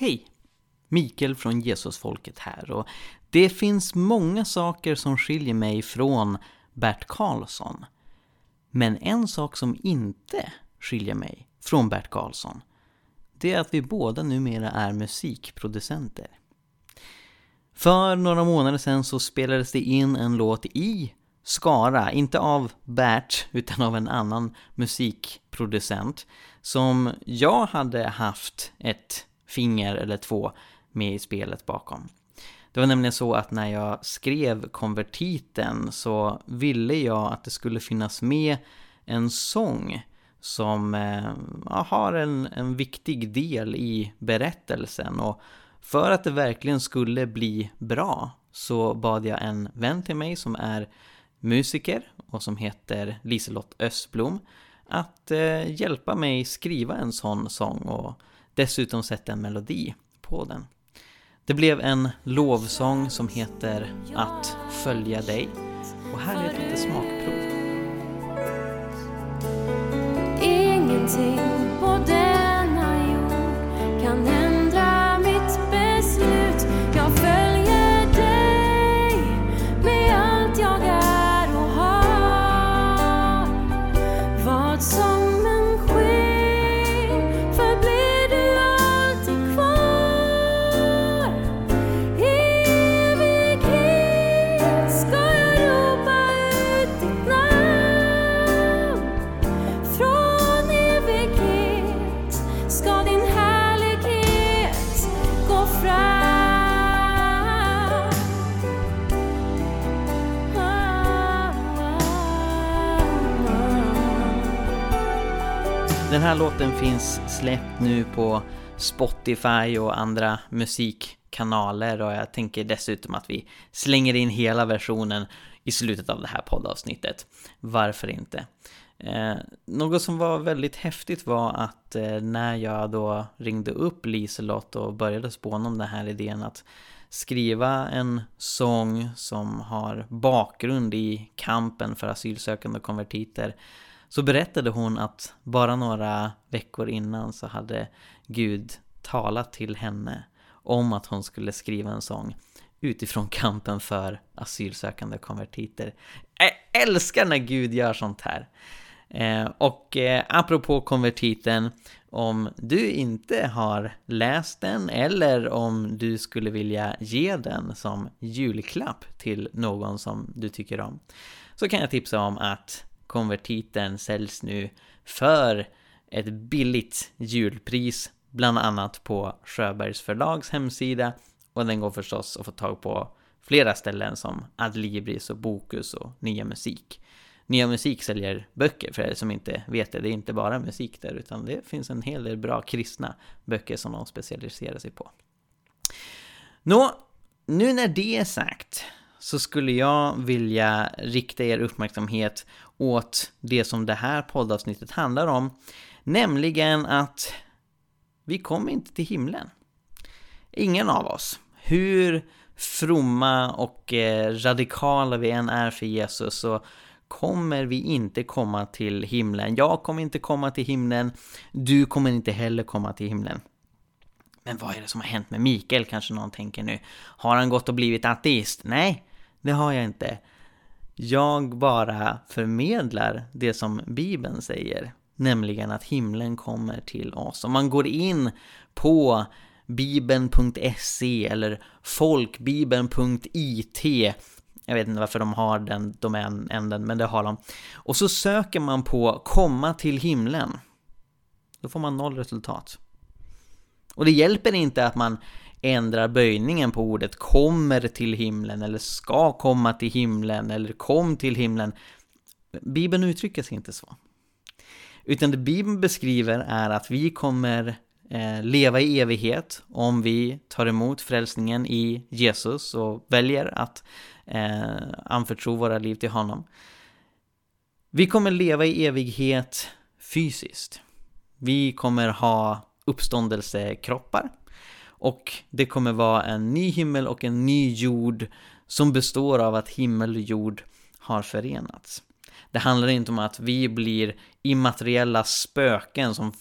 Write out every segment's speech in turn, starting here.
Hej! Mikael från Jesusfolket här och det finns många saker som skiljer mig från Bert Karlsson. Men en sak som inte skiljer mig från Bert Karlsson, det är att vi båda numera är musikproducenter. För några månader sedan så spelades det in en låt i Skara, inte av Bert utan av en annan musikproducent som jag hade haft ett finger eller två med i spelet bakom. Det var nämligen så att när jag skrev konvertiten så ville jag att det skulle finnas med en sång som eh, har en, en viktig del i berättelsen och för att det verkligen skulle bli bra så bad jag en vän till mig som är musiker och som heter Liselott Östblom att eh, hjälpa mig skriva en sån sång och dessutom sett en melodi på den. Det blev en lovsång som heter Att följa dig och här är ett litet smakprov. Ingenting på denna jord kan här låten finns släppt nu på Spotify och andra musikkanaler och jag tänker dessutom att vi slänger in hela versionen i slutet av det här poddavsnittet. Varför inte? Eh, något som var väldigt häftigt var att eh, när jag då ringde upp Liselott och började spåna om den här idén att skriva en sång som har bakgrund i kampen för asylsökande och konvertiter så berättade hon att bara några veckor innan så hade Gud talat till henne om att hon skulle skriva en sång utifrån kampen för asylsökande och konvertiter. Jag älskar när Gud gör sånt här! Eh, och eh, apropå konvertiten, om du inte har läst den eller om du skulle vilja ge den som julklapp till någon som du tycker om så kan jag tipsa om att konvertiten säljs nu för ett billigt julpris bland annat på Sjöbergs förlags hemsida och den går förstås att få tag på flera ställen som Adlibris och Bokus och Nya Musik. Nya Musik säljer böcker för er som inte vet det. Det är inte bara musik där utan det finns en hel del bra kristna böcker som de specialiserar sig på. Nå, nu när det är sagt så skulle jag vilja rikta er uppmärksamhet åt det som det här poddavsnittet handlar om. Nämligen att vi kommer inte till himlen. Ingen av oss. Hur fromma och eh, radikala vi än är för Jesus så kommer vi inte komma till himlen. Jag kommer inte komma till himlen. Du kommer inte heller komma till himlen. Men vad är det som har hänt med Mikael kanske någon tänker nu? Har han gått och blivit ateist? Nej, det har jag inte. Jag bara förmedlar det som Bibeln säger, nämligen att himlen kommer till oss. Om man går in på bibeln.se eller folkbibeln.it jag vet inte varför de har den domänen, men det har de. Och så söker man på komma till himlen. Då får man noll resultat. Och det hjälper inte att man ändrar böjningen på ordet kommer till himlen eller ska komma till himlen eller kom till himlen. Bibeln uttrycker sig inte så. Utan det Bibeln beskriver är att vi kommer eh, leva i evighet om vi tar emot frälsningen i Jesus och väljer att eh, anförtro våra liv till honom. Vi kommer leva i evighet fysiskt. Vi kommer ha uppståndelsekroppar och det kommer vara en ny himmel och en ny jord som består av att himmel och jord har förenats. Det handlar inte om att vi blir immateriella spöken som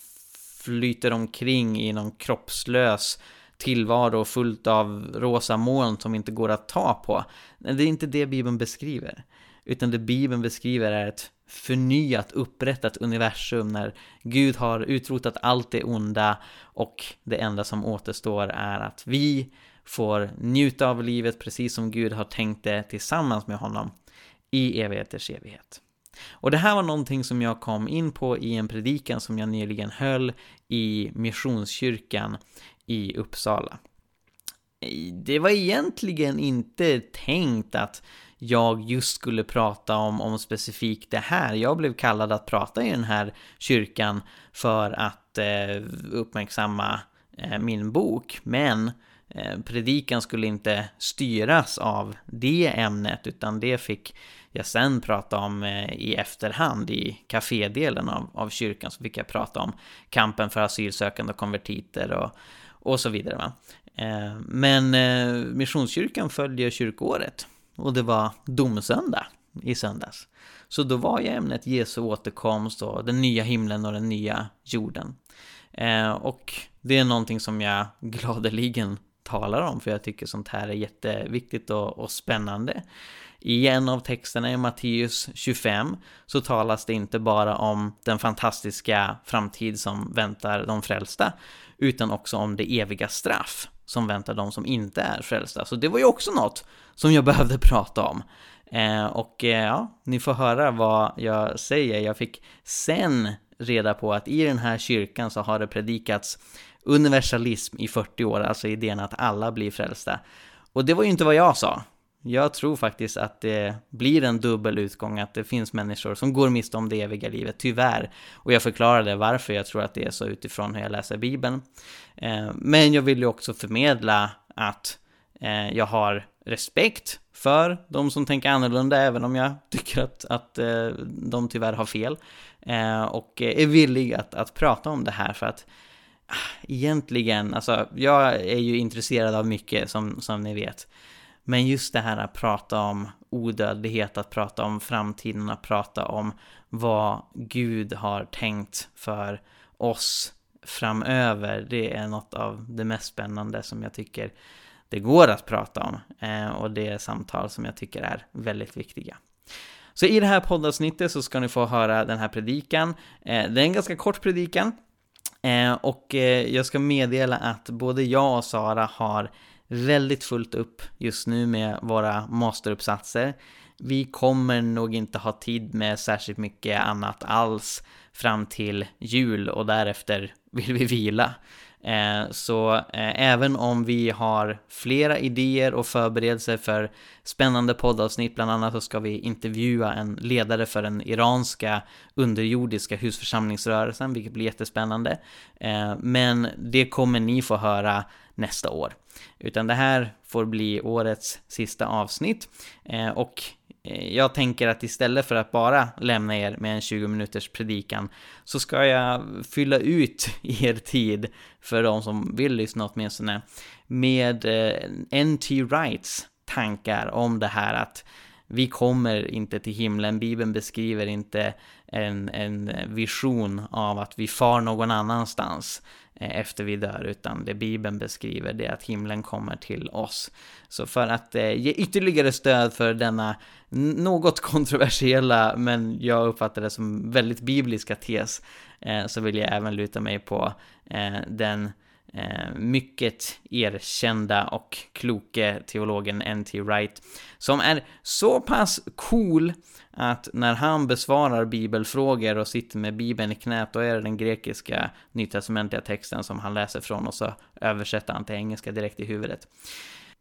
flyter omkring i någon kroppslös tillvaro fullt av rosa moln som inte går att ta på. Det är inte det Bibeln beskriver. Utan det Bibeln beskriver är ett förnyat, upprättat universum när Gud har utrotat allt det onda och det enda som återstår är att vi får njuta av livet precis som Gud har tänkt det tillsammans med honom i evigheters evighet. Och det här var någonting som jag kom in på i en predikan som jag nyligen höll i Missionskyrkan i Uppsala. Det var egentligen inte tänkt att jag just skulle prata om, om specifikt det här. Jag blev kallad att prata i den här kyrkan för att eh, uppmärksamma eh, min bok, men eh, predikan skulle inte styras av det ämnet, utan det fick jag sen prata om eh, i efterhand i kafédelen av, av kyrkan, så fick jag prata om kampen för asylsökande och konvertiter och, och så vidare. Va? Eh, men eh, Missionskyrkan följer kyrkoåret och det var domsöndag i söndags. Så då var ju ämnet Jesu återkomst och den nya himlen och den nya jorden. Eh, och det är någonting som jag gladeligen talar om för jag tycker sånt här är jätteviktigt och, och spännande. I en av texterna i Matteus 25 så talas det inte bara om den fantastiska framtid som väntar de frälsta, utan också om det eviga straff som väntar de som inte är frälsta. Så det var ju också något som jag behövde prata om. Eh, och eh, ja, ni får höra vad jag säger. Jag fick sen reda på att i den här kyrkan så har det predikats universalism i 40 år, alltså idén att alla blir frälsta. Och det var ju inte vad jag sa. Jag tror faktiskt att det blir en dubbel utgång, att det finns människor som går miste om det eviga livet, tyvärr. Och jag förklarade varför jag tror att det är så utifrån hur jag läser Bibeln. Eh, men jag vill ju också förmedla att eh, jag har respekt för de som tänker annorlunda, även om jag tycker att, att eh, de tyvärr har fel. Och är villig att, att prata om det här för att ah, egentligen, alltså jag är ju intresserad av mycket som, som ni vet. Men just det här att prata om odödlighet, att prata om framtiden, att prata om vad Gud har tänkt för oss framöver, det är något av det mest spännande som jag tycker det går att prata om. Eh, och det är samtal som jag tycker är väldigt viktiga. Så i det här poddavsnittet så ska ni få höra den här predikan. Eh, det är en ganska kort predikan. Eh, och jag ska meddela att både jag och Sara har väldigt fullt upp just nu med våra masteruppsatser. Vi kommer nog inte ha tid med särskilt mycket annat alls fram till jul och därefter vill vi vila. Eh, så eh, även om vi har flera idéer och förberedelser för spännande poddavsnitt, bland annat så ska vi intervjua en ledare för den iranska underjordiska husförsamlingsrörelsen, vilket blir jättespännande. Eh, men det kommer ni få höra nästa år. Utan det här får bli årets sista avsnitt. Eh, och eh, jag tänker att istället för att bara lämna er med en 20 minuters predikan så ska jag fylla ut er tid, för de som vill lyssna åtminstone, med eh, NT Wrights tankar om det här att vi kommer inte till himlen, Bibeln beskriver inte en, en vision av att vi far någon annanstans Eh, efter vi dör, utan det Bibeln beskriver det är att himlen kommer till oss. Så för att eh, ge ytterligare stöd för denna något kontroversiella, men jag uppfattar det som väldigt bibliska tes, eh, så vill jag även luta mig på den Eh, mycket erkända och kloke teologen N.T. Wright, som är så pass cool att när han besvarar bibelfrågor och sitter med bibeln i knät, då är det den grekiska nytestamentliga texten som han läser från och så översätter han till engelska direkt i huvudet.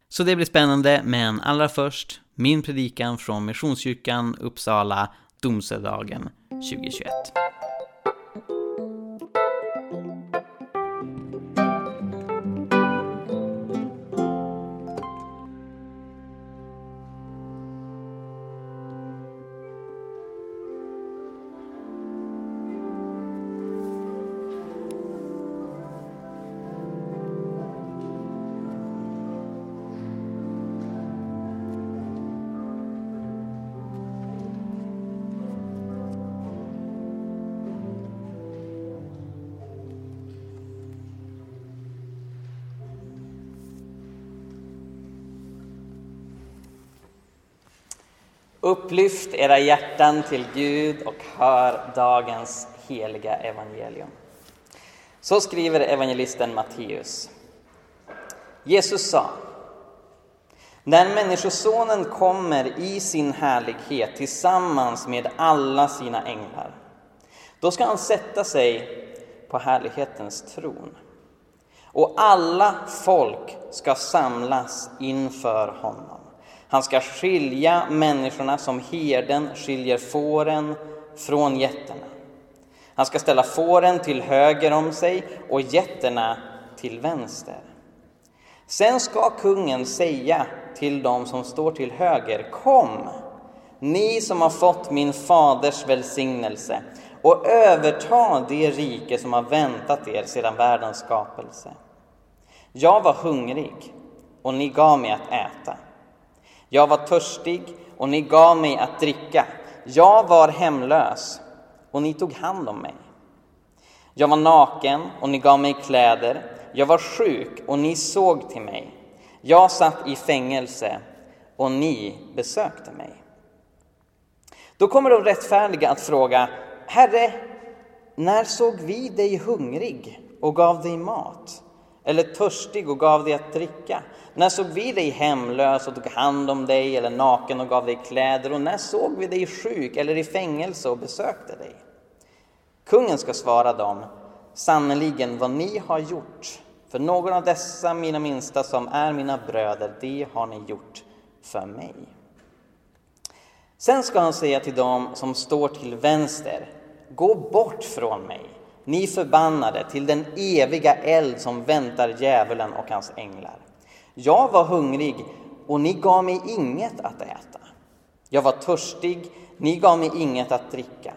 Så det blir spännande, men allra först min predikan från Missionskyrkan Uppsala, Domsedagen 2021. Upplyft era hjärtan till Gud och hör dagens heliga evangelium. Så skriver evangelisten Matteus. Jesus sa När Människosonen kommer i sin härlighet tillsammans med alla sina änglar, då ska han sätta sig på härlighetens tron. Och alla folk ska samlas inför honom. Han ska skilja människorna som herden skiljer fåren från getterna. Han ska ställa fåren till höger om sig och getterna till vänster. Sen ska kungen säga till dem som står till höger, kom, ni som har fått min faders välsignelse och överta det rike som har väntat er sedan världens skapelse. Jag var hungrig och ni gav mig att äta. Jag var törstig och ni gav mig att dricka. Jag var hemlös och ni tog hand om mig. Jag var naken och ni gav mig kläder. Jag var sjuk och ni såg till mig. Jag satt i fängelse och ni besökte mig. Då kommer de rättfärdiga att fråga, Herre, när såg vi dig hungrig och gav dig mat? Eller törstig och gav dig att dricka? När såg vi dig hemlös och tog hand om dig eller naken och gav dig kläder? Och när såg vi dig sjuk eller i fängelse och besökte dig? Kungen ska svara dem, sannerligen vad ni har gjort för någon av dessa mina minsta som är mina bröder, det har ni gjort för mig. Sen ska han säga till dem som står till vänster, gå bort från mig, ni förbannade, till den eviga eld som väntar djävulen och hans änglar. Jag var hungrig och ni gav mig inget att äta. Jag var törstig, ni gav mig inget att dricka.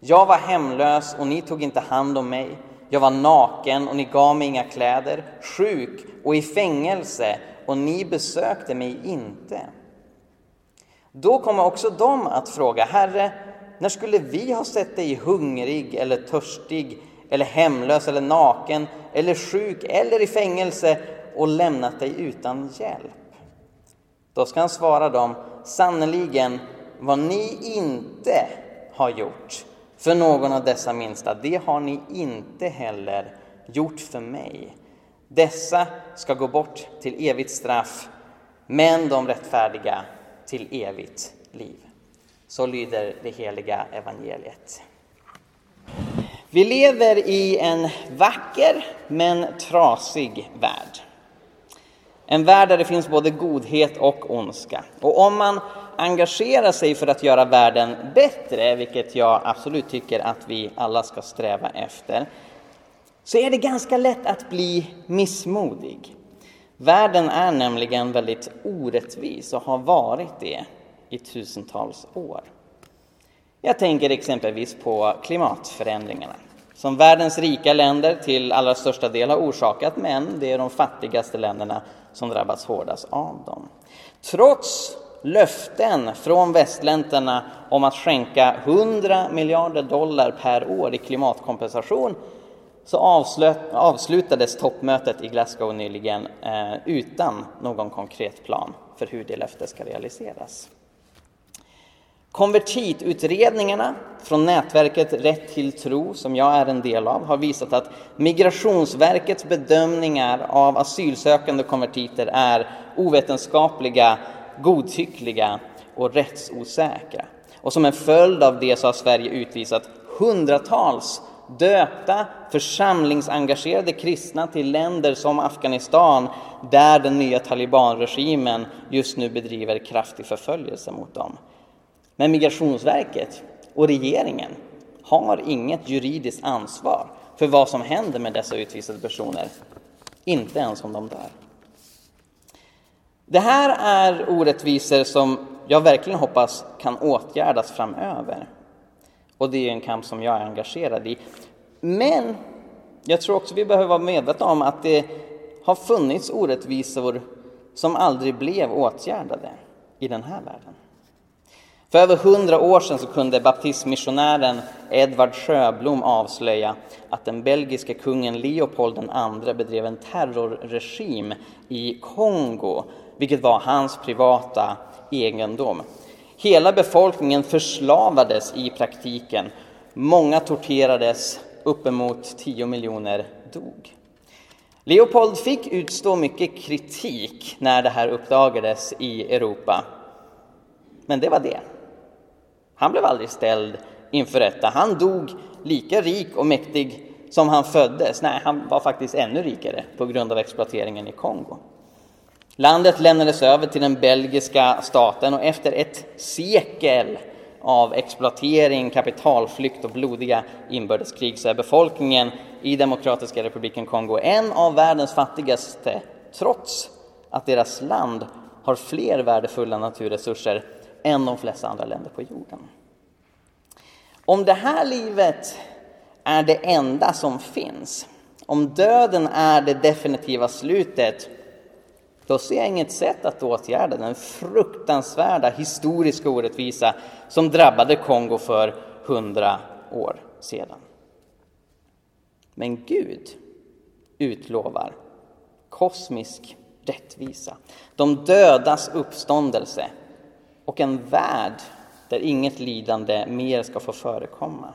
Jag var hemlös och ni tog inte hand om mig. Jag var naken och ni gav mig inga kläder, sjuk och i fängelse och ni besökte mig inte. Då kommer också de att fråga, Herre, när skulle vi ha sett dig hungrig eller törstig eller hemlös eller naken eller sjuk eller i fängelse och lämnat dig utan hjälp? Då ska han svara dem, sannerligen vad ni inte har gjort för någon av dessa minsta, det har ni inte heller gjort för mig. Dessa ska gå bort till evigt straff, men de rättfärdiga till evigt liv. Så lyder det heliga evangeliet. Vi lever i en vacker men trasig värld. En värld där det finns både godhet och ondska. Och om man engagerar sig för att göra världen bättre, vilket jag absolut tycker att vi alla ska sträva efter, så är det ganska lätt att bli missmodig. Världen är nämligen väldigt orättvis och har varit det i tusentals år. Jag tänker exempelvis på klimatförändringarna som världens rika länder till allra största del har orsakat, men det är de fattigaste länderna som drabbats hårdast av dem. Trots löften från västländerna om att skänka 100 miljarder dollar per år i klimatkompensation så avslutades toppmötet i Glasgow nyligen eh, utan någon konkret plan för hur det löftet ska realiseras. Konvertitutredningarna från nätverket Rätt till tro, som jag är en del av, har visat att Migrationsverkets bedömningar av asylsökande konvertiter är ovetenskapliga, godtyckliga och rättsosäkra. Och som en följd av det så har Sverige utvisat hundratals döpta, församlingsengagerade kristna till länder som Afghanistan där den nya talibanregimen just nu bedriver kraftig förföljelse mot dem. Men Migrationsverket och regeringen har inget juridiskt ansvar för vad som händer med dessa utvisade personer, inte ens om de dör. Det här är orättvisor som jag verkligen hoppas kan åtgärdas framöver. Och det är en kamp som jag är engagerad i. Men jag tror också vi behöver vara medvetna om att det har funnits orättvisor som aldrig blev åtgärdade i den här världen. För över hundra år sedan så kunde baptistmissionären Edvard Sjöblom avslöja att den belgiske kungen Leopold II bedrev en terrorregim i Kongo, vilket var hans privata egendom. Hela befolkningen förslavades i praktiken. Många torterades, uppemot 10 miljoner dog. Leopold fick utstå mycket kritik när det här uppdagades i Europa. Men det var det. Han blev aldrig ställd inför rätta. Han dog lika rik och mäktig som han föddes. Nej, han var faktiskt ännu rikare på grund av exploateringen i Kongo. Landet lämnades över till den belgiska staten och efter ett sekel av exploatering, kapitalflykt och blodiga inbördeskrig så är befolkningen i Demokratiska republiken Kongo en av världens fattigaste trots att deras land har fler värdefulla naturresurser än de flesta andra länder på jorden. Om det här livet är det enda som finns, om döden är det definitiva slutet, då ser jag inget sätt att åtgärda den fruktansvärda historiska orättvisa som drabbade Kongo för hundra år sedan. Men Gud utlovar kosmisk rättvisa, de dödas uppståndelse och en värld där inget lidande mer ska få förekomma.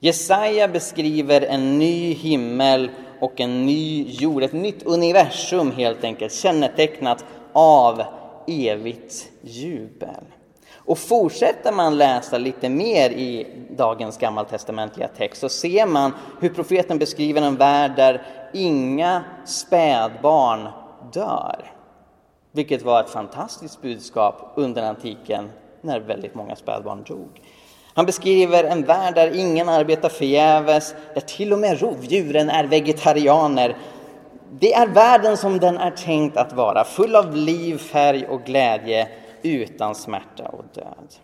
Jesaja beskriver en ny himmel och en ny jord, ett nytt universum helt enkelt, kännetecknat av evigt jubel. Och fortsätter man läsa lite mer i dagens gammaltestamentliga text så ser man hur profeten beskriver en värld där inga spädbarn dör. Vilket var ett fantastiskt budskap under antiken när väldigt många spädbarn dog. Han beskriver en värld där ingen arbetar förgäves, där till och med rovdjuren är vegetarianer. Det är världen som den är tänkt att vara, full av liv, färg och glädje, utan smärta och död.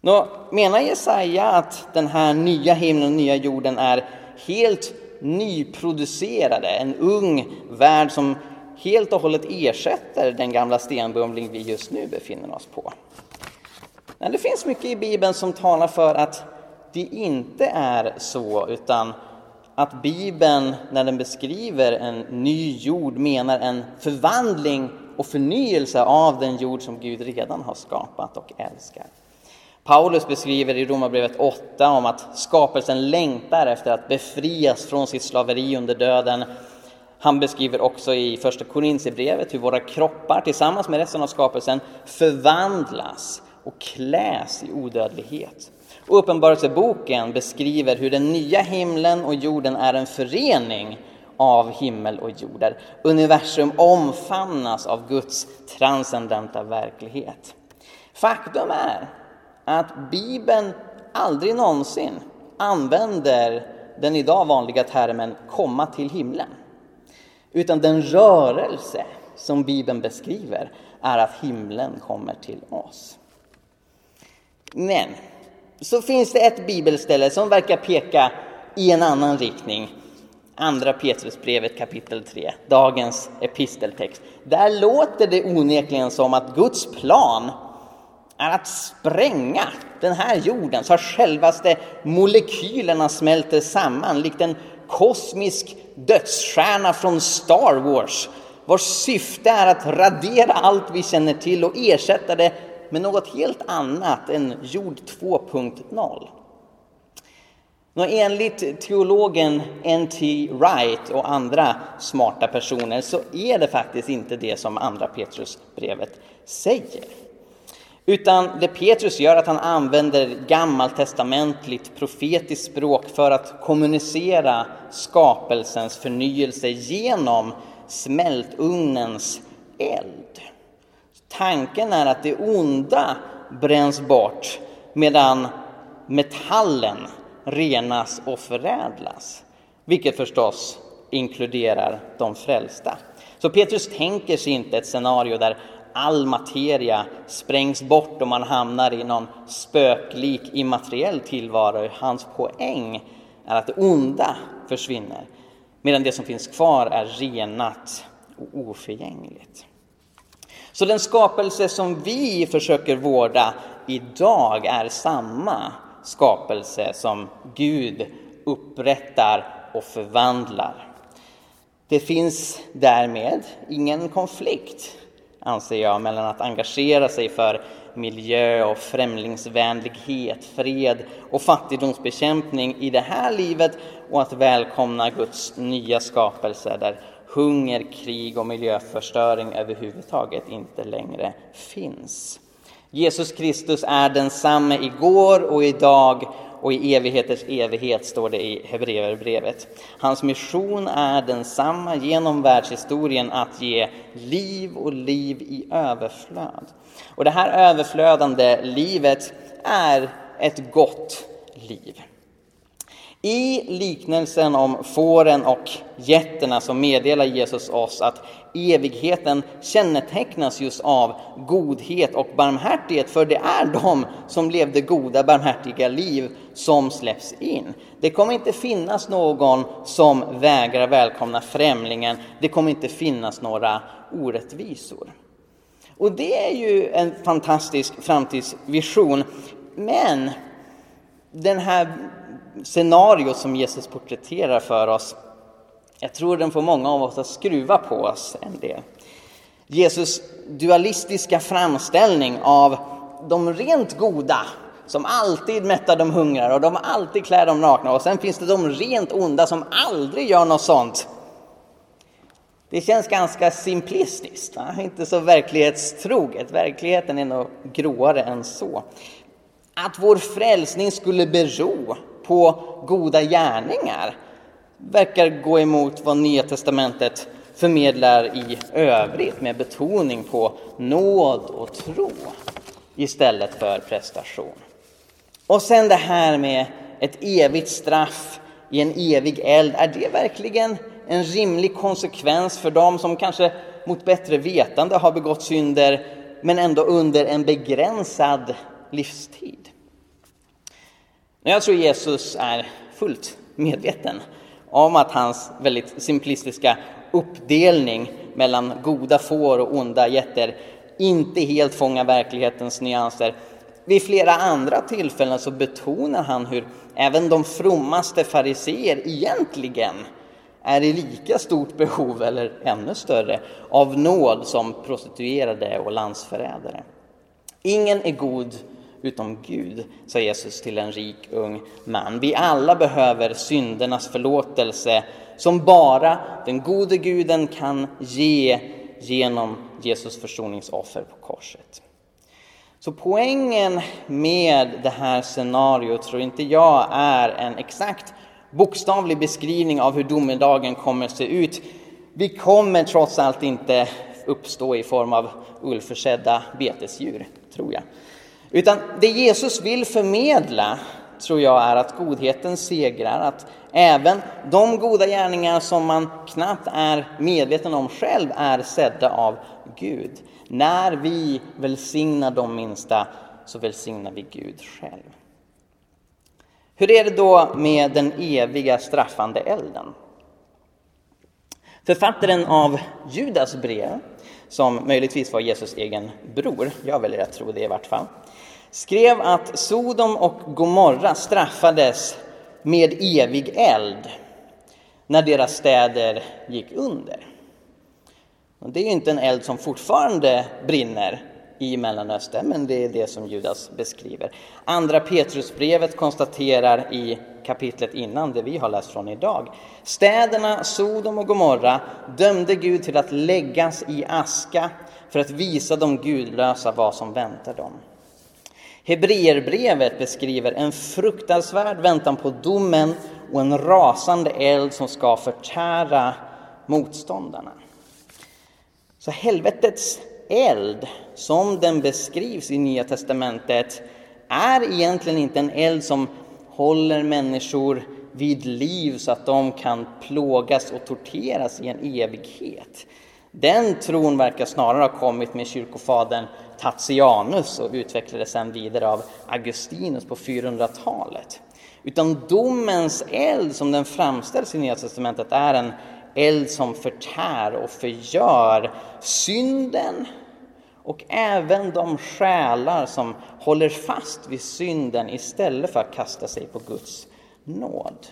Nå, menar Jesaja att den här nya himlen och nya jorden är helt nyproducerade, en ung värld som helt och hållet ersätter den gamla stenbumling vi just nu befinner oss på? Men det finns mycket i Bibeln som talar för att det inte är så, utan att Bibeln, när den beskriver en ny jord, menar en förvandling och förnyelse av den jord som Gud redan har skapat och älskar. Paulus beskriver i Romarbrevet 8 om att skapelsen längtar efter att befrias från sitt slaveri under döden. Han beskriver också i första Korinthierbrevet hur våra kroppar tillsammans med resten av skapelsen förvandlas och kläs i odödlighet. Och Uppenbarelseboken beskriver hur den nya himlen och jorden är en förening av himmel och jord, där universum omfamnas av Guds transcendenta verklighet. Faktum är att Bibeln aldrig någonsin använder den idag vanliga termen komma till himlen. Utan den rörelse som Bibeln beskriver är att himlen kommer till oss. Men så finns det ett bibelställe som verkar peka i en annan riktning. Andra Petrusbrevet kapitel 3, dagens episteltext. Där låter det onekligen som att Guds plan är att spränga den här jorden så att självaste molekylerna smälter samman likt en kosmisk dödsstjärna från Star Wars vars syfte är att radera allt vi känner till och ersätta det med något helt annat än jord 2.0. Enligt teologen N.T. Wright och andra smarta personer så är det faktiskt inte det som andra Petrusbrevet säger. Utan det Petrus gör är att han använder gammaltestamentligt profetiskt språk för att kommunicera skapelsens förnyelse genom smältugnens eld. Tanken är att det onda bränns bort medan metallen renas och förädlas. Vilket förstås inkluderar de frälsta. Så Petrus tänker sig inte ett scenario där all materia sprängs bort och man hamnar i någon spöklik immateriell tillvaro. Hans poäng är att det onda försvinner medan det som finns kvar är renat och oförgängligt. Så den skapelse som vi försöker vårda idag är samma skapelse som Gud upprättar och förvandlar. Det finns därmed ingen konflikt anser jag, mellan att engagera sig för miljö och främlingsvänlighet, fred och fattigdomsbekämpning i det här livet och att välkomna Guds nya skapelse där hunger, krig och miljöförstöring överhuvudtaget inte längre finns. Jesus Kristus är densamme igår och idag och i evigheters evighet står det i Hebreerbrevet. Hans mission är densamma genom världshistorien att ge liv och liv i överflöd. Och det här överflödande livet är ett gott liv. I liknelsen om fåren och getterna så meddelar Jesus oss att evigheten kännetecknas just av godhet och barmhärtighet, för det är de som levde goda, barmhärtiga liv som släpps in. Det kommer inte finnas någon som vägrar välkomna främlingen. Det kommer inte finnas några orättvisor. Och det är ju en fantastisk framtidsvision. Men den här scenariot som Jesus porträtterar för oss, jag tror den får många av oss att skruva på oss en del. Jesus dualistiska framställning av de rent goda som alltid mättar de hungrar och de alltid klär dem nakna och sen finns det de rent onda som aldrig gör något sånt. Det känns ganska simplistiskt, va? inte så verklighetstroget. Verkligheten är nog gråare än så. Att vår frälsning skulle bero på goda gärningar verkar gå emot vad Nya Testamentet förmedlar i övrigt med betoning på nåd och tro istället för prestation. Och sen det här med ett evigt straff i en evig eld. Är det verkligen en rimlig konsekvens för dem som kanske mot bättre vetande har begått synder men ändå under en begränsad livstid? Jag tror Jesus är fullt medveten om att hans väldigt simplistiska uppdelning mellan goda får och onda getter inte helt fångar verklighetens nyanser. Vid flera andra tillfällen så betonar han hur även de frommaste fariseer egentligen är i lika stort behov, eller ännu större, av nåd som prostituerade och landsförrädare. Ingen är god utom Gud, sa Jesus till en rik ung man. Vi alla behöver syndernas förlåtelse som bara den gode guden kan ge genom Jesus försoningsoffer på korset. Så poängen med det här scenariot tror inte jag är en exakt bokstavlig beskrivning av hur domedagen kommer se ut. Vi kommer trots allt inte uppstå i form av ullförsedda betesdjur, tror jag. Utan det Jesus vill förmedla, tror jag, är att godheten segrar, att även de goda gärningar som man knappt är medveten om själv är sedda av Gud. När vi välsignar de minsta så välsignar vi Gud själv. Hur är det då med den eviga straffande elden? Författaren av Judas brev, som möjligtvis var Jesus egen bror, jag väljer att tro det i vart fall, skrev att Sodom och Gomorra straffades med evig eld när deras städer gick under. Och det är inte en eld som fortfarande brinner i Mellanöstern, men det är det som Judas beskriver. Andra Petrusbrevet konstaterar i kapitlet innan, det vi har läst från idag. Städerna Sodom och Gomorra dömde Gud till att läggas i aska för att visa de gudlösa vad som väntar dem. Hebreerbrevet beskriver en fruktansvärd väntan på domen och en rasande eld som ska förtära motståndarna. Så helvetets eld, som den beskrivs i Nya Testamentet, är egentligen inte en eld som håller människor vid liv så att de kan plågas och torteras i en evighet. Den tron verkar snarare ha kommit med kyrkofadern Tatianus och utvecklades sedan vidare av Augustinus på 400-talet. Utan domens eld som den framställs i Nya Testamentet är en eld som förtär och förgör synden och även de själar som håller fast vid synden istället för att kasta sig på Guds nåd.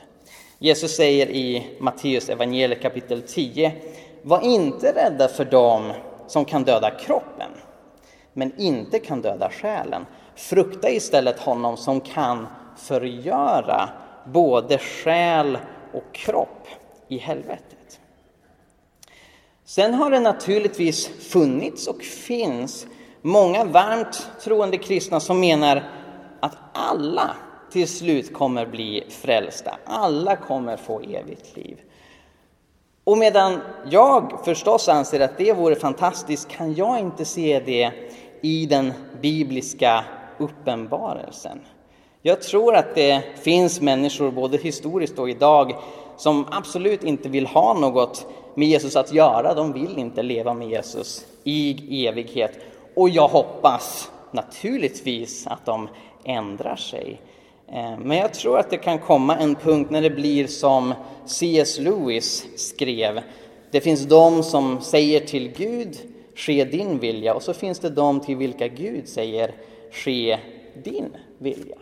Jesus säger i Matteus evangeliet kapitel 10 Var inte rädda för dem som kan döda kroppen, men inte kan döda själen. Frukta istället honom som kan förgöra både själ och kropp i helvetet. Sen har det naturligtvis funnits och finns många varmt troende kristna som menar att alla till slut kommer bli frälsta. Alla kommer få evigt liv. Och medan jag förstås anser att det vore fantastiskt kan jag inte se det i den bibliska uppenbarelsen. Jag tror att det finns människor, både historiskt och idag, som absolut inte vill ha något med Jesus att göra. De vill inte leva med Jesus i evighet. Och jag hoppas naturligtvis att de ändrar sig. Eh, men jag tror att det kan komma en punkt när det blir som C.S. Lewis skrev. Det finns de som säger till Gud, ske din vilja, och så finns det de till vilka Gud säger, ske din vilja.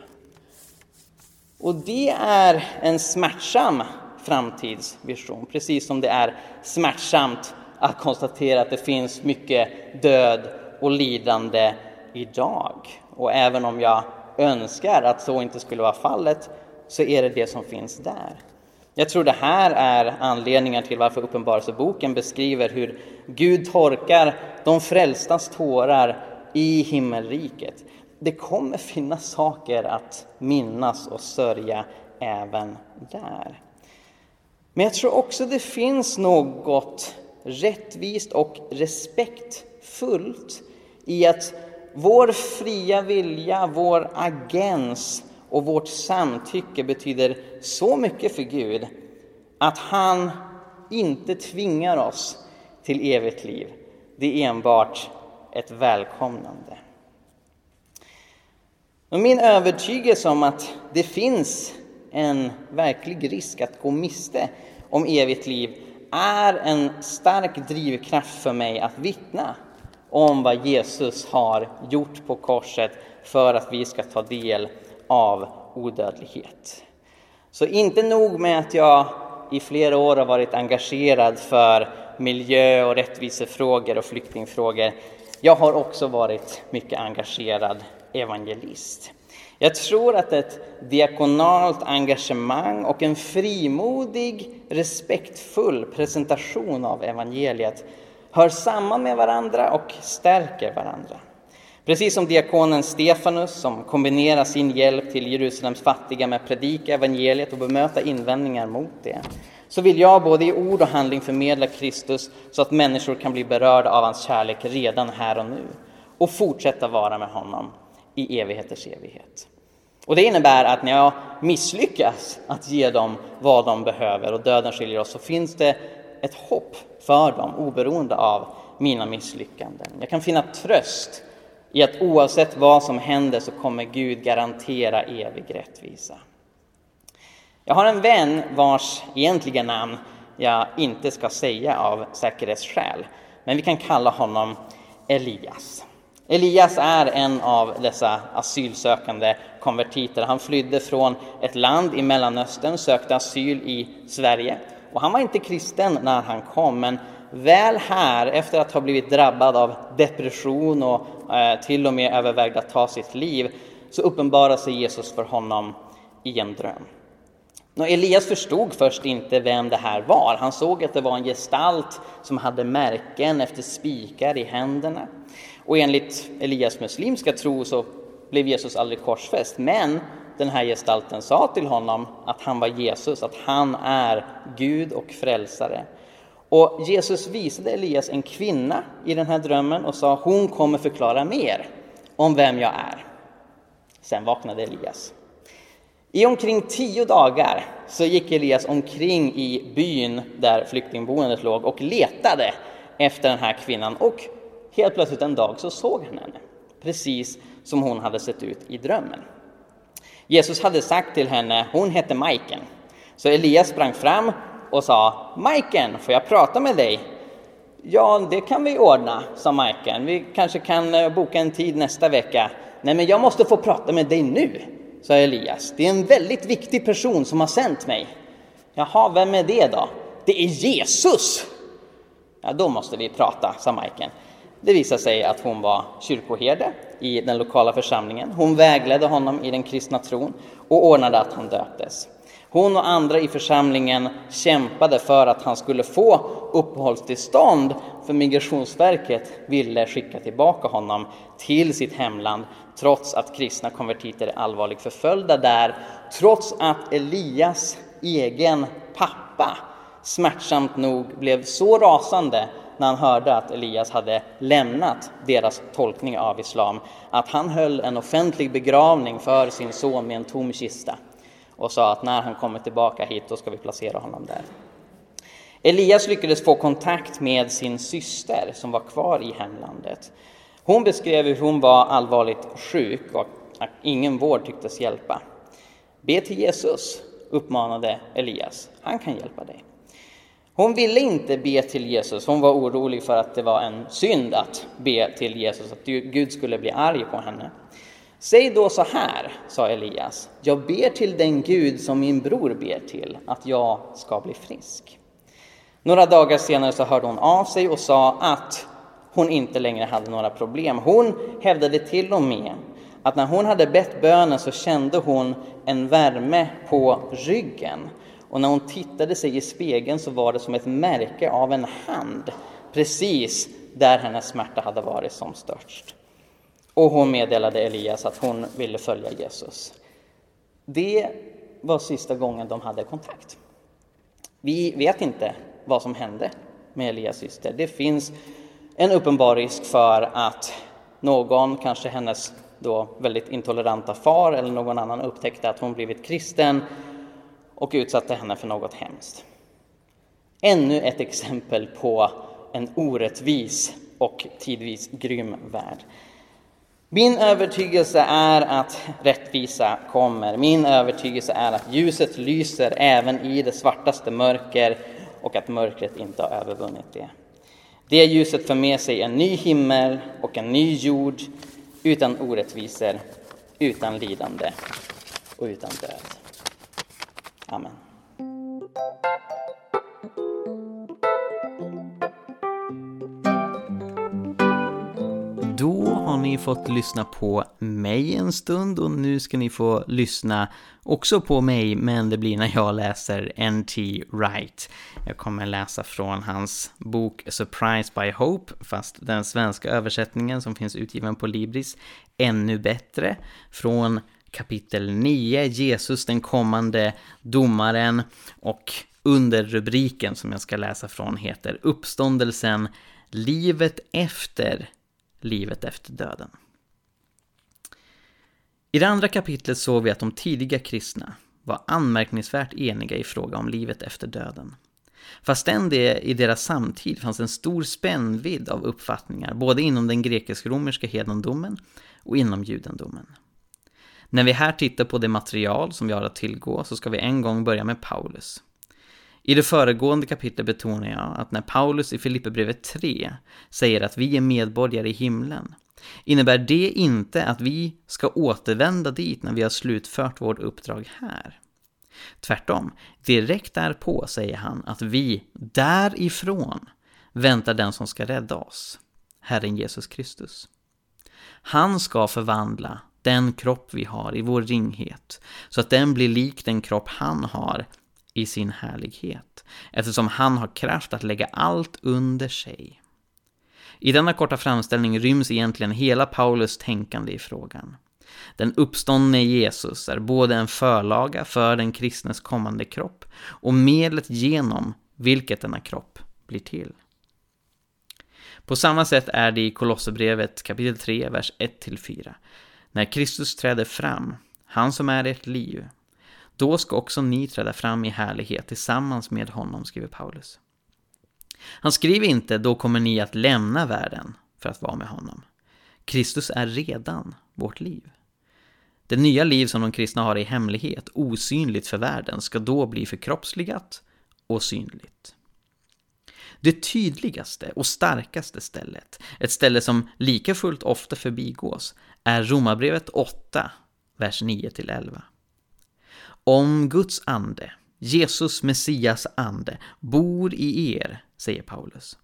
Och det är en smärtsam framtidsvision, precis som det är smärtsamt att konstatera att det finns mycket död och lidande idag. Och även om jag önskar att så inte skulle vara fallet, så är det det som finns där. Jag tror det här är anledningen till varför Uppenbarelseboken beskriver hur Gud torkar de frälstas tårar i himmelriket. Det kommer finnas saker att minnas och sörja även där. Men jag tror också det finns något rättvist och respektfullt i att vår fria vilja, vår agens och vårt samtycke betyder så mycket för Gud att han inte tvingar oss till evigt liv. Det är enbart ett välkomnande. Och min övertygelse om att det finns en verklig risk att gå miste om evigt liv är en stark drivkraft för mig att vittna om vad Jesus har gjort på korset för att vi ska ta del av odödlighet. Så inte nog med att jag i flera år har varit engagerad för miljö och rättvisefrågor och flyktingfrågor. Jag har också varit mycket engagerad evangelist. Jag tror att ett diakonalt engagemang och en frimodig, respektfull presentation av evangeliet hör samman med varandra och stärker varandra. Precis som diakonen Stefanus som kombinerar sin hjälp till Jerusalems fattiga med att predika evangeliet och bemöta invändningar mot det, så vill jag både i ord och handling förmedla Kristus så att människor kan bli berörda av hans kärlek redan här och nu och fortsätta vara med honom i evigheters evighet. Och det innebär att när jag misslyckas att ge dem vad de behöver och döden skiljer oss så finns det ett hopp för dem oberoende av mina misslyckanden. Jag kan finna tröst i att oavsett vad som händer så kommer Gud garantera evig rättvisa. Jag har en vän vars egentliga namn jag inte ska säga av säkerhetsskäl, men vi kan kalla honom Elias. Elias är en av dessa asylsökande konvertiter. Han flydde från ett land i Mellanöstern, sökte asyl i Sverige. Och han var inte kristen när han kom, men väl här, efter att ha blivit drabbad av depression och Eh, till och med övervägde att ta sitt liv, så uppenbarade sig Jesus för honom i en dröm. Och Elias förstod först inte vem det här var. Han såg att det var en gestalt som hade märken efter spikar i händerna. Och enligt Elias muslimska tro så blev Jesus aldrig korsfäst. Men den här gestalten sa till honom att han var Jesus, att han är Gud och frälsare. Och Jesus visade Elias en kvinna i den här drömmen och sa hon kommer förklara mer om vem jag är. Sen vaknade Elias. I omkring tio dagar så gick Elias omkring i byn där flyktingboendet låg och letade efter den här kvinnan och helt plötsligt en dag så såg han henne, precis som hon hade sett ut i drömmen. Jesus hade sagt till henne, hon hette Majken. Så Elias sprang fram och sa, Majken, får jag prata med dig? Ja, det kan vi ordna, sa Majken. Vi kanske kan eh, boka en tid nästa vecka. Nej, men jag måste få prata med dig nu, sa Elias. Det är en väldigt viktig person som har sänt mig. Jaha, vem är det då? Det är Jesus! Ja, då måste vi prata, sa Majken. Det visade sig att hon var kyrkoherde i den lokala församlingen. Hon vägledde honom i den kristna tron och ordnade att han döptes. Hon och andra i församlingen kämpade för att han skulle få uppehållstillstånd för Migrationsverket ville skicka tillbaka honom till sitt hemland trots att kristna konvertiter är allvarligt förföljda där, trots att Elias egen pappa smärtsamt nog blev så rasande när han hörde att Elias hade lämnat deras tolkning av islam att han höll en offentlig begravning för sin son med en tom kista och sa att när han kommer tillbaka hit då ska vi placera honom där. Elias lyckades få kontakt med sin syster som var kvar i hemlandet. Hon beskrev hur hon var allvarligt sjuk och att ingen vård tycktes hjälpa. Be till Jesus, uppmanade Elias. Han kan hjälpa dig. Hon ville inte be till Jesus. Hon var orolig för att det var en synd att be till Jesus, att Gud skulle bli arg på henne. Säg då så här, sa Elias. Jag ber till den Gud som min bror ber till, att jag ska bli frisk. Några dagar senare så hörde hon av sig och sa att hon inte längre hade några problem. Hon hävdade till och med att när hon hade bett bönen så kände hon en värme på ryggen. Och när hon tittade sig i spegeln så var det som ett märke av en hand precis där hennes smärta hade varit som störst. Och hon meddelade Elias att hon ville följa Jesus. Det var sista gången de hade kontakt. Vi vet inte vad som hände med Elias syster. Det finns en uppenbar risk för att någon, kanske hennes då väldigt intoleranta far eller någon annan upptäckte att hon blivit kristen och utsatte henne för något hemskt. Ännu ett exempel på en orättvis och tidvis grym värld. Min övertygelse är att rättvisa kommer. Min övertygelse är att ljuset lyser även i det svartaste mörker och att mörkret inte har övervunnit det. Det ljuset för med sig en ny himmel och en ny jord utan orättvisor, utan lidande och utan död. Amen. Ni fått lyssna på mig en stund och nu ska ni få lyssna också på mig, men det blir när jag läser N.T. Wright. Jag kommer läsa från hans bok Surprise by Hope, fast den svenska översättningen som finns utgiven på Libris, ännu bättre, från kapitel 9, Jesus den kommande domaren, och under rubriken som jag ska läsa från heter Uppståndelsen, livet efter livet efter döden. I det andra kapitlet såg vi att de tidiga kristna var anmärkningsvärt eniga i fråga om livet efter döden. Fastän det i deras samtid fanns en stor spännvidd av uppfattningar både inom den grekisk-romerska hedendomen och inom judendomen. När vi här tittar på det material som vi har att tillgå så ska vi en gång börja med Paulus. I det föregående kapitlet betonar jag att när Paulus i Filipperbrevet 3 säger att vi är medborgare i himlen, innebär det inte att vi ska återvända dit när vi har slutfört vårt uppdrag här. Tvärtom, direkt därpå säger han att vi därifrån väntar den som ska rädda oss, Herren Jesus Kristus. Han ska förvandla den kropp vi har i vår ringhet, så att den blir lik den kropp han har i sin härlighet, eftersom han har kraft att lägga allt under sig. I denna korta framställning ryms egentligen hela Paulus tänkande i frågan. Den uppståndne Jesus är både en förlaga för den kristnes kommande kropp och medlet genom vilket denna kropp blir till. På samma sätt är det i Kolosserbrevet kapitel 3, vers 1-4. När Kristus träder fram, han som är ert liv, då ska också ni träda fram i härlighet tillsammans med honom, skriver Paulus. Han skriver inte då kommer ni att lämna världen för att vara med honom. Kristus är redan vårt liv. Det nya liv som de kristna har i hemlighet, osynligt för världen, ska då bli förkroppsligat och synligt. Det tydligaste och starkaste stället, ett ställe som lika fullt ofta förbigås, är Romarbrevet 8, vers 9-11. Om Guds ande, Jesus Messias ande, bor i er, säger Paulus,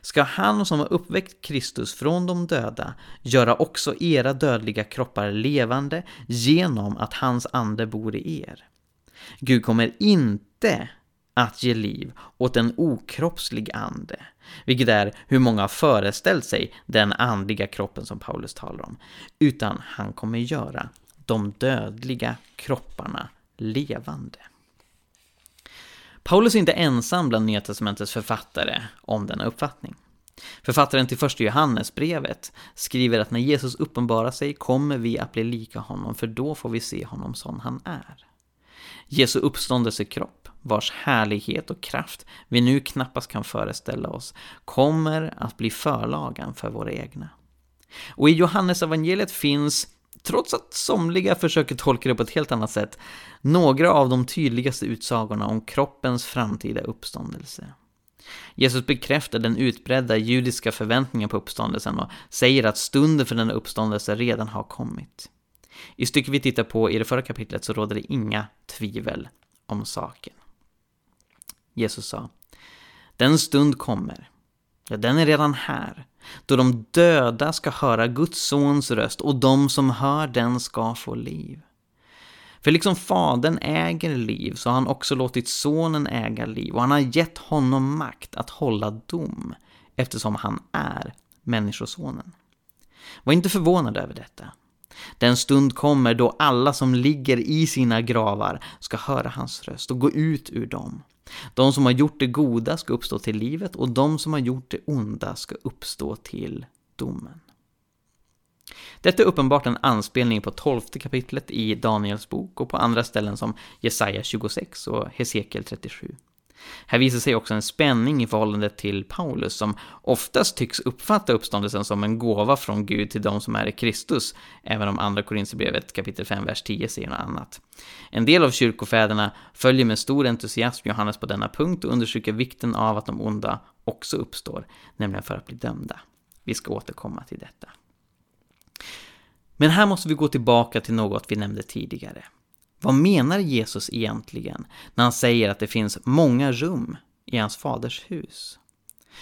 ska han som har uppväckt Kristus från de döda göra också era dödliga kroppar levande genom att hans ande bor i er. Gud kommer inte att ge liv åt en okroppslig ande, vilket är hur många har föreställt sig den andliga kroppen som Paulus talar om, utan han kommer göra de dödliga kropparna levande. Paulus är inte ensam bland Nya Testamentets författare om denna uppfattning. Författaren till första Johannesbrevet skriver att när Jesus uppenbarar sig kommer vi att bli lika honom, för då får vi se honom som han är. Jesu uppståndelsekropp, vars härlighet och kraft vi nu knappast kan föreställa oss, kommer att bli förlagan för våra egna. Och i Johannes evangeliet finns trots att somliga försöker tolka det på ett helt annat sätt, några av de tydligaste utsagorna om kroppens framtida uppståndelse. Jesus bekräftar den utbredda judiska förväntningen på uppståndelsen och säger att stunden för denna uppståndelse redan har kommit. I stycket vi tittar på i det förra kapitlet så råder det inga tvivel om saken. Jesus sa, den stund kommer, ja den är redan här, då de döda ska höra Guds sons röst och de som hör den ska få liv. För liksom Fadern äger liv så har han också låtit Sonen äga liv och han har gett honom makt att hålla dom eftersom han är Människosonen. Var inte förvånad över detta. Den stund kommer då alla som ligger i sina gravar ska höra hans röst och gå ut ur dem. De som har gjort det goda ska uppstå till livet och de som har gjort det onda ska uppstå till domen. Detta är uppenbart en anspelning på tolfte kapitlet i Daniels bok och på andra ställen som Jesaja 26 och Hesekiel 37. Här visar sig också en spänning i förhållande till Paulus som oftast tycks uppfatta uppståndelsen som en gåva från Gud till de som är i Kristus, även om andra Korinthierbrevet kapitel 5, vers 10 säger något annat. En del av kyrkofäderna följer med stor entusiasm Johannes på denna punkt och understryker vikten av att de onda också uppstår, nämligen för att bli dömda. Vi ska återkomma till detta. Men här måste vi gå tillbaka till något vi nämnde tidigare. Vad menar Jesus egentligen när han säger att det finns många rum i hans faders hus?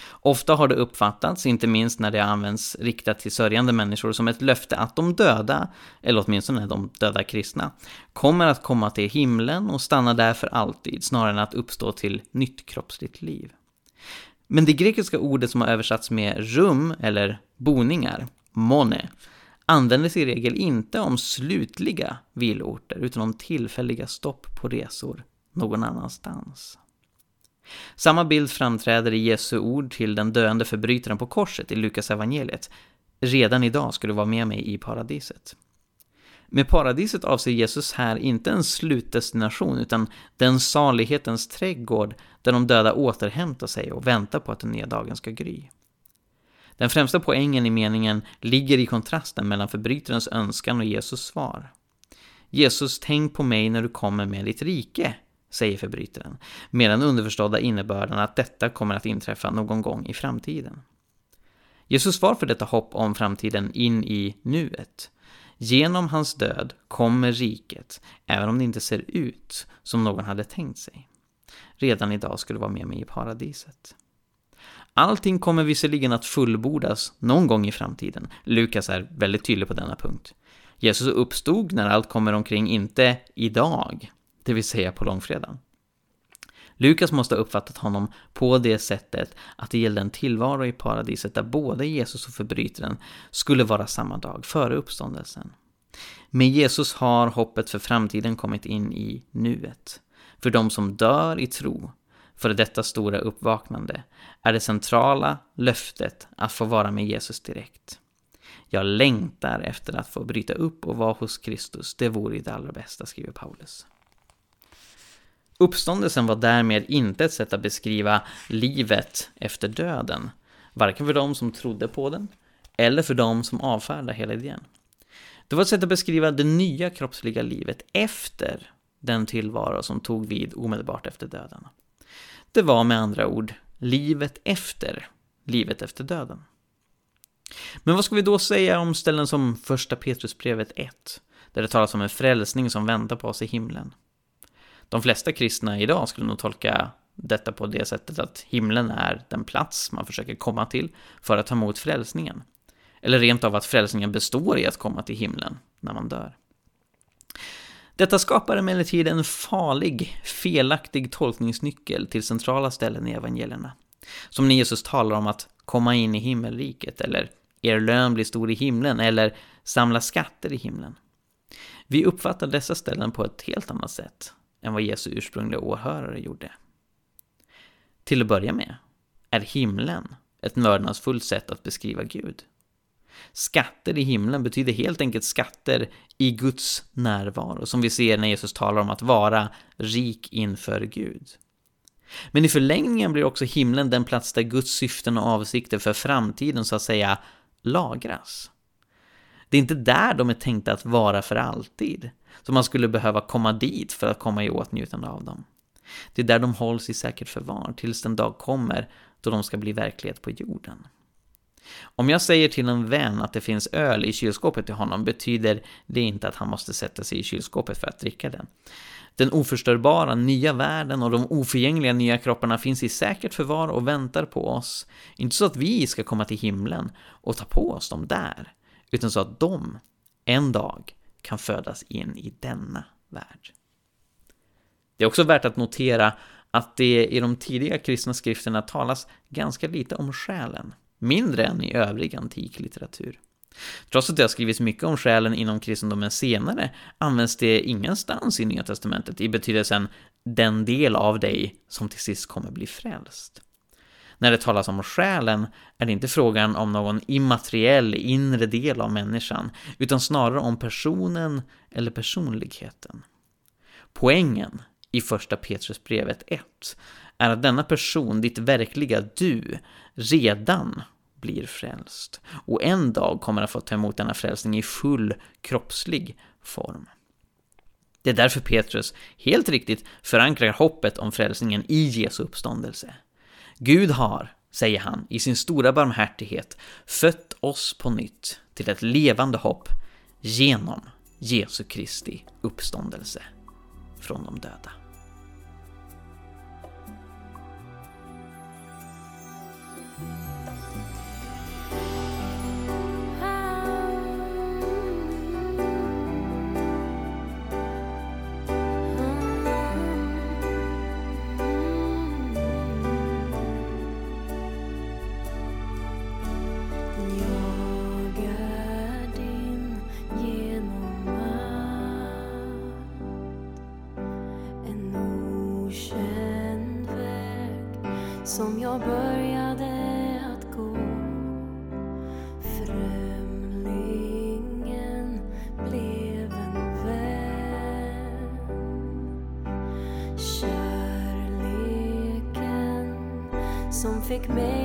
Ofta har det uppfattats, inte minst när det används riktat till sörjande människor, som ett löfte att de döda, eller åtminstone de döda kristna, kommer att komma till himlen och stanna där för alltid, snarare än att uppstå till nytt kroppsligt liv. Men det grekiska ordet som har översatts med rum, eller boningar, mone, användes i regel inte om slutliga vilorter utan om tillfälliga stopp på resor någon annanstans. Samma bild framträder i Jesu ord till den döende förbrytaren på korset i Lukas evangeliet. Redan idag ska du vara med mig i paradiset. Med paradiset avser Jesus här inte en slutdestination utan den salighetens trädgård där de döda återhämtar sig och väntar på att den nya dagen ska gry. Den främsta poängen i meningen ligger i kontrasten mellan förbrytarens önskan och Jesus svar. Jesus, tänk på mig när du kommer med ditt rike, säger förbrytaren, med den underförstådda innebörden att detta kommer att inträffa någon gång i framtiden. Jesus svar för detta hopp om framtiden in i nuet. Genom hans död kommer riket, även om det inte ser ut som någon hade tänkt sig. Redan idag skulle vara med mig i paradiset. Allting kommer visserligen att fullbordas någon gång i framtiden. Lukas är väldigt tydlig på denna punkt. Jesus uppstod när allt kommer omkring, inte idag, det vill säga på långfredagen. Lukas måste ha uppfattat honom på det sättet att det gällde en tillvaro i paradiset där både Jesus och förbrytaren skulle vara samma dag, före uppståndelsen. Med Jesus har hoppet för framtiden kommit in i nuet. För de som dör i tro för detta stora uppvaknande är det centrala löftet att få vara med Jesus direkt. Jag längtar efter att få bryta upp och vara hos Kristus, det vore det allra bästa, skriver Paulus. Uppståndelsen var därmed inte ett sätt att beskriva livet efter döden, varken för de som trodde på den, eller för de som avfärdade hela idén. Det var ett sätt att beskriva det nya kroppsliga livet efter den tillvaro som tog vid omedelbart efter döden. Det var med andra ord livet efter livet efter döden. Men vad ska vi då säga om ställen som första Petrusbrevet 1, där det talas om en frälsning som väntar på oss i himlen? De flesta kristna idag skulle nog tolka detta på det sättet att himlen är den plats man försöker komma till för att ta emot frälsningen. Eller rent av att frälsningen består i att komma till himlen när man dör. Detta skapar emellertid en farlig, felaktig tolkningsnyckel till centrala ställen i evangelierna. Som när Jesus talar om att komma in i himmelriket, eller er lön blir stor i himlen, eller samla skatter i himlen. Vi uppfattar dessa ställen på ett helt annat sätt än vad Jesu ursprungliga åhörare gjorde. Till att börja med är himlen ett mörnadsfullt sätt att beskriva Gud. Skatter i himlen betyder helt enkelt skatter i Guds närvaro, som vi ser när Jesus talar om att vara rik inför Gud. Men i förlängningen blir också himlen den plats där Guds syften och avsikter för framtiden så att säga lagras. Det är inte där de är tänkta att vara för alltid, så man skulle behöva komma dit för att komma i åtnjutande av dem. Det är där de hålls i säkert förvar tills den dag kommer då de ska bli verklighet på jorden. Om jag säger till en vän att det finns öl i kylskåpet till honom betyder det inte att han måste sätta sig i kylskåpet för att dricka den. Den oförstörbara nya världen och de oförgängliga nya kropparna finns i säkert förvar och väntar på oss. Inte så att vi ska komma till himlen och ta på oss dem där, utan så att de en dag kan födas in i denna värld. Det är också värt att notera att det i de tidiga kristna skrifterna talas ganska lite om själen, mindre än i övrig antik litteratur. Trots att det har skrivits mycket om själen inom kristendomen senare används det ingenstans i Nya Testamentet i betydelsen den del av dig som till sist kommer bli frälst. När det talas om själen är det inte frågan om någon immateriell inre del av människan, utan snarare om personen eller personligheten. Poängen i första Petrusbrevet 1 är att denna person, ditt verkliga du, redan blir frälst och en dag kommer han få ta emot denna frälsning i full kroppslig form. Det är därför Petrus helt riktigt förankrar hoppet om frälsningen i Jesu uppståndelse. Gud har, säger han, i sin stora barmhärtighet fött oss på nytt till ett levande hopp genom Jesu Kristi uppståndelse från de döda. Som jag började att gå. Främlingen blev en vän. Kärleken som fick mig